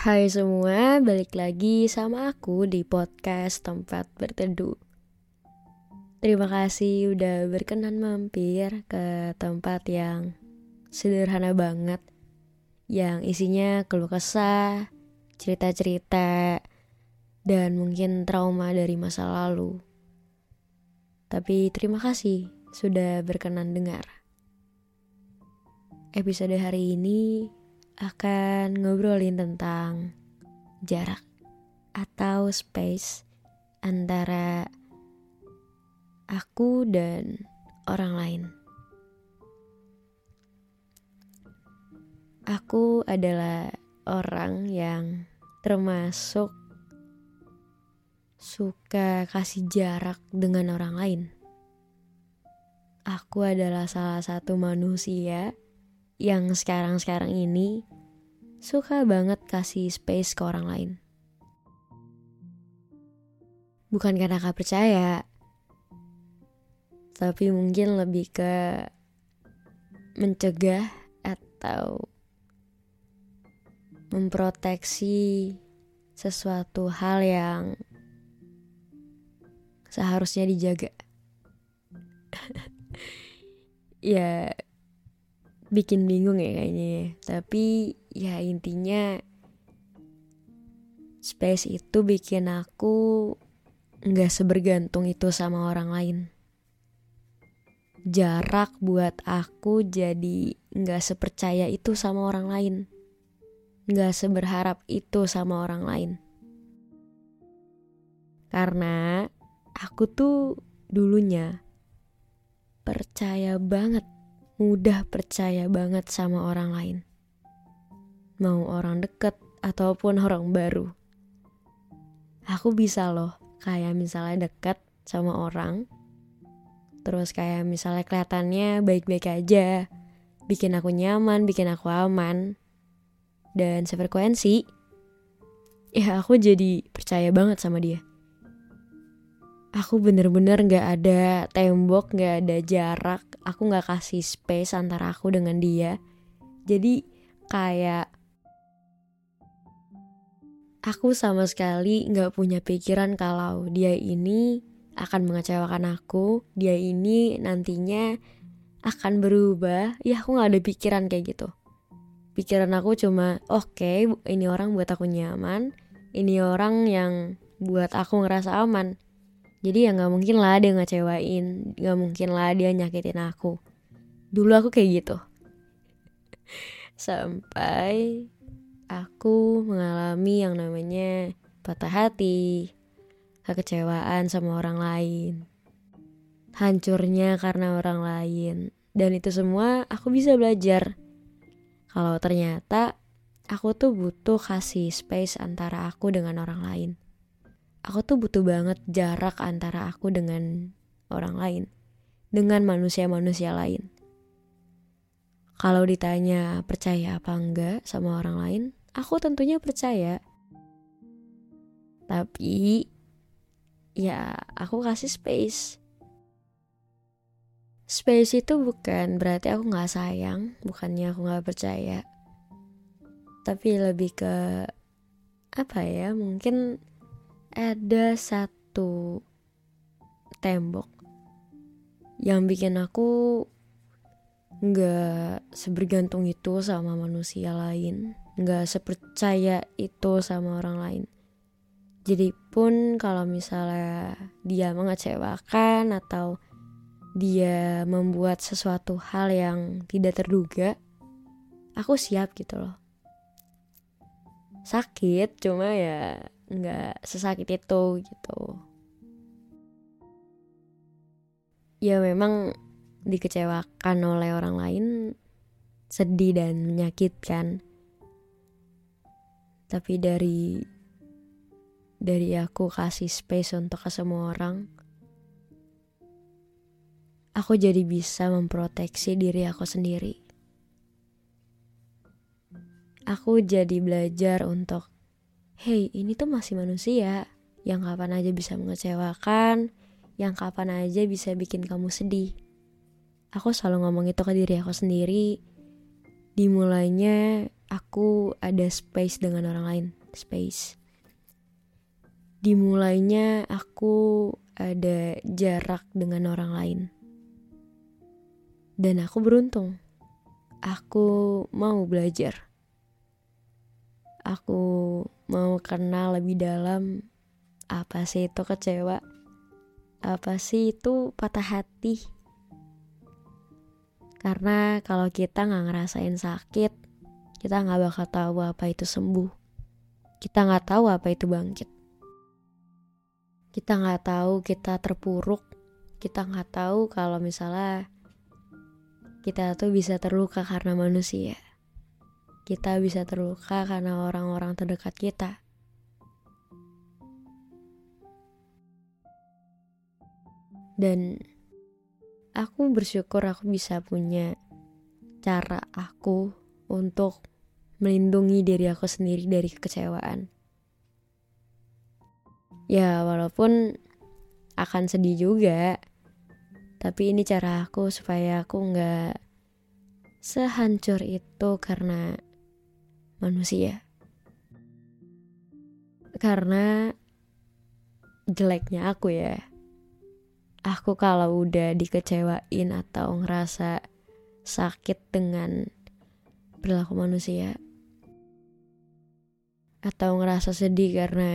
Hai semua, balik lagi sama aku di podcast Tempat Berteduh. Terima kasih udah berkenan mampir ke tempat yang sederhana banget, yang isinya keluh kesah, cerita-cerita, dan mungkin trauma dari masa lalu. Tapi terima kasih sudah berkenan dengar. Episode hari ini akan ngobrolin tentang jarak atau space antara aku dan orang lain. Aku adalah orang yang termasuk suka kasih jarak dengan orang lain. Aku adalah salah satu manusia yang sekarang-sekarang ini suka banget kasih space ke orang lain. Bukan karena gak percaya, tapi mungkin lebih ke mencegah atau memproteksi sesuatu hal yang seharusnya dijaga. ya bikin bingung ya kayaknya ya. Tapi ya intinya space itu bikin aku nggak sebergantung itu sama orang lain. Jarak buat aku jadi nggak sepercaya itu sama orang lain. Nggak seberharap itu sama orang lain. Karena aku tuh dulunya percaya banget mudah percaya banget sama orang lain. Mau orang deket ataupun orang baru. Aku bisa loh, kayak misalnya deket sama orang, terus kayak misalnya kelihatannya baik-baik aja, bikin aku nyaman, bikin aku aman, dan sefrekuensi, ya aku jadi percaya banget sama dia aku bener-bener gak ada tembok, gak ada jarak, aku gak kasih space antara aku dengan dia. Jadi kayak aku sama sekali gak punya pikiran kalau dia ini akan mengecewakan aku, dia ini nantinya akan berubah. Ya aku gak ada pikiran kayak gitu. Pikiran aku cuma, oke okay, ini orang buat aku nyaman, ini orang yang buat aku ngerasa aman jadi ya nggak mungkin lah dia ngecewain nggak mungkin lah dia nyakitin aku. Dulu aku kayak gitu. Sampai aku mengalami yang namanya patah hati kekecewaan sama orang lain. Hancurnya karena orang lain. Dan itu semua aku bisa belajar. Kalau ternyata aku tuh butuh kasih space antara aku dengan orang lain aku tuh butuh banget jarak antara aku dengan orang lain, dengan manusia-manusia lain. Kalau ditanya percaya apa enggak sama orang lain, aku tentunya percaya. Tapi ya aku kasih space. Space itu bukan berarti aku gak sayang, bukannya aku gak percaya. Tapi lebih ke apa ya, mungkin ada satu tembok yang bikin aku nggak sebergantung itu sama manusia lain nggak sepercaya itu sama orang lain. Jadi pun kalau misalnya dia mengecewakan atau dia membuat sesuatu hal yang tidak terduga aku siap gitu loh. Sakit cuma ya nggak sesakit itu gitu. Ya memang dikecewakan oleh orang lain sedih dan menyakitkan. Tapi dari dari aku kasih space untuk ke semua orang aku jadi bisa memproteksi diri aku sendiri. Aku jadi belajar untuk hey ini tuh masih manusia yang kapan aja bisa mengecewakan, yang kapan aja bisa bikin kamu sedih. Aku selalu ngomong itu ke diri aku sendiri. Dimulainya aku ada space dengan orang lain, space. Dimulainya aku ada jarak dengan orang lain. Dan aku beruntung. Aku mau belajar aku mau kenal lebih dalam apa sih itu kecewa? Apa sih itu patah hati? Karena kalau kita nggak ngerasain sakit kita nggak bakal tahu apa itu sembuh. Kita nggak tahu apa itu bangkit. Kita nggak tahu kita terpuruk. Kita nggak tahu kalau misalnya kita tuh bisa terluka karena manusia kita bisa terluka karena orang-orang terdekat kita. Dan aku bersyukur aku bisa punya cara aku untuk melindungi diri aku sendiri dari kekecewaan. Ya, walaupun akan sedih juga, tapi ini cara aku supaya aku nggak sehancur itu karena manusia. Karena jeleknya aku ya. Aku kalau udah dikecewain atau ngerasa sakit dengan perilaku manusia atau ngerasa sedih karena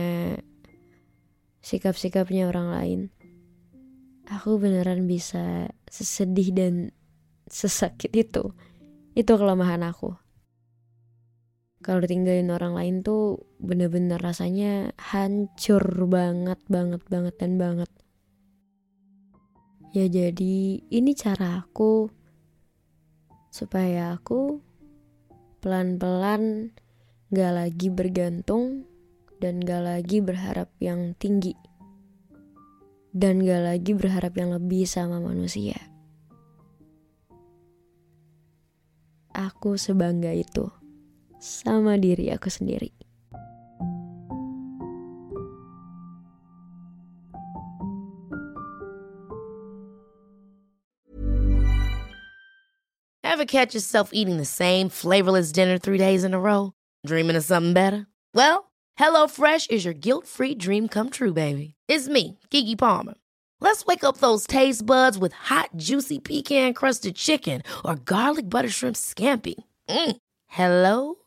sikap-sikapnya orang lain aku beneran bisa sesedih dan sesakit itu itu kelemahan aku kalau ditinggalin orang lain tuh bener-bener rasanya hancur banget banget banget dan banget. Ya jadi ini cara aku supaya aku pelan-pelan gak lagi bergantung dan gak lagi berharap yang tinggi dan gak lagi berharap yang lebih sama manusia. Aku sebangga itu sama diri aku sendiri. Ever catch yourself eating the same flavorless dinner three days in a row? Dreaming of something better? Well, HelloFresh is your guilt-free dream come true, baby. It's me, Kiki Palmer. Let's wake up those taste buds with hot, juicy pecan-crusted chicken or garlic butter shrimp scampi. Mm. Hello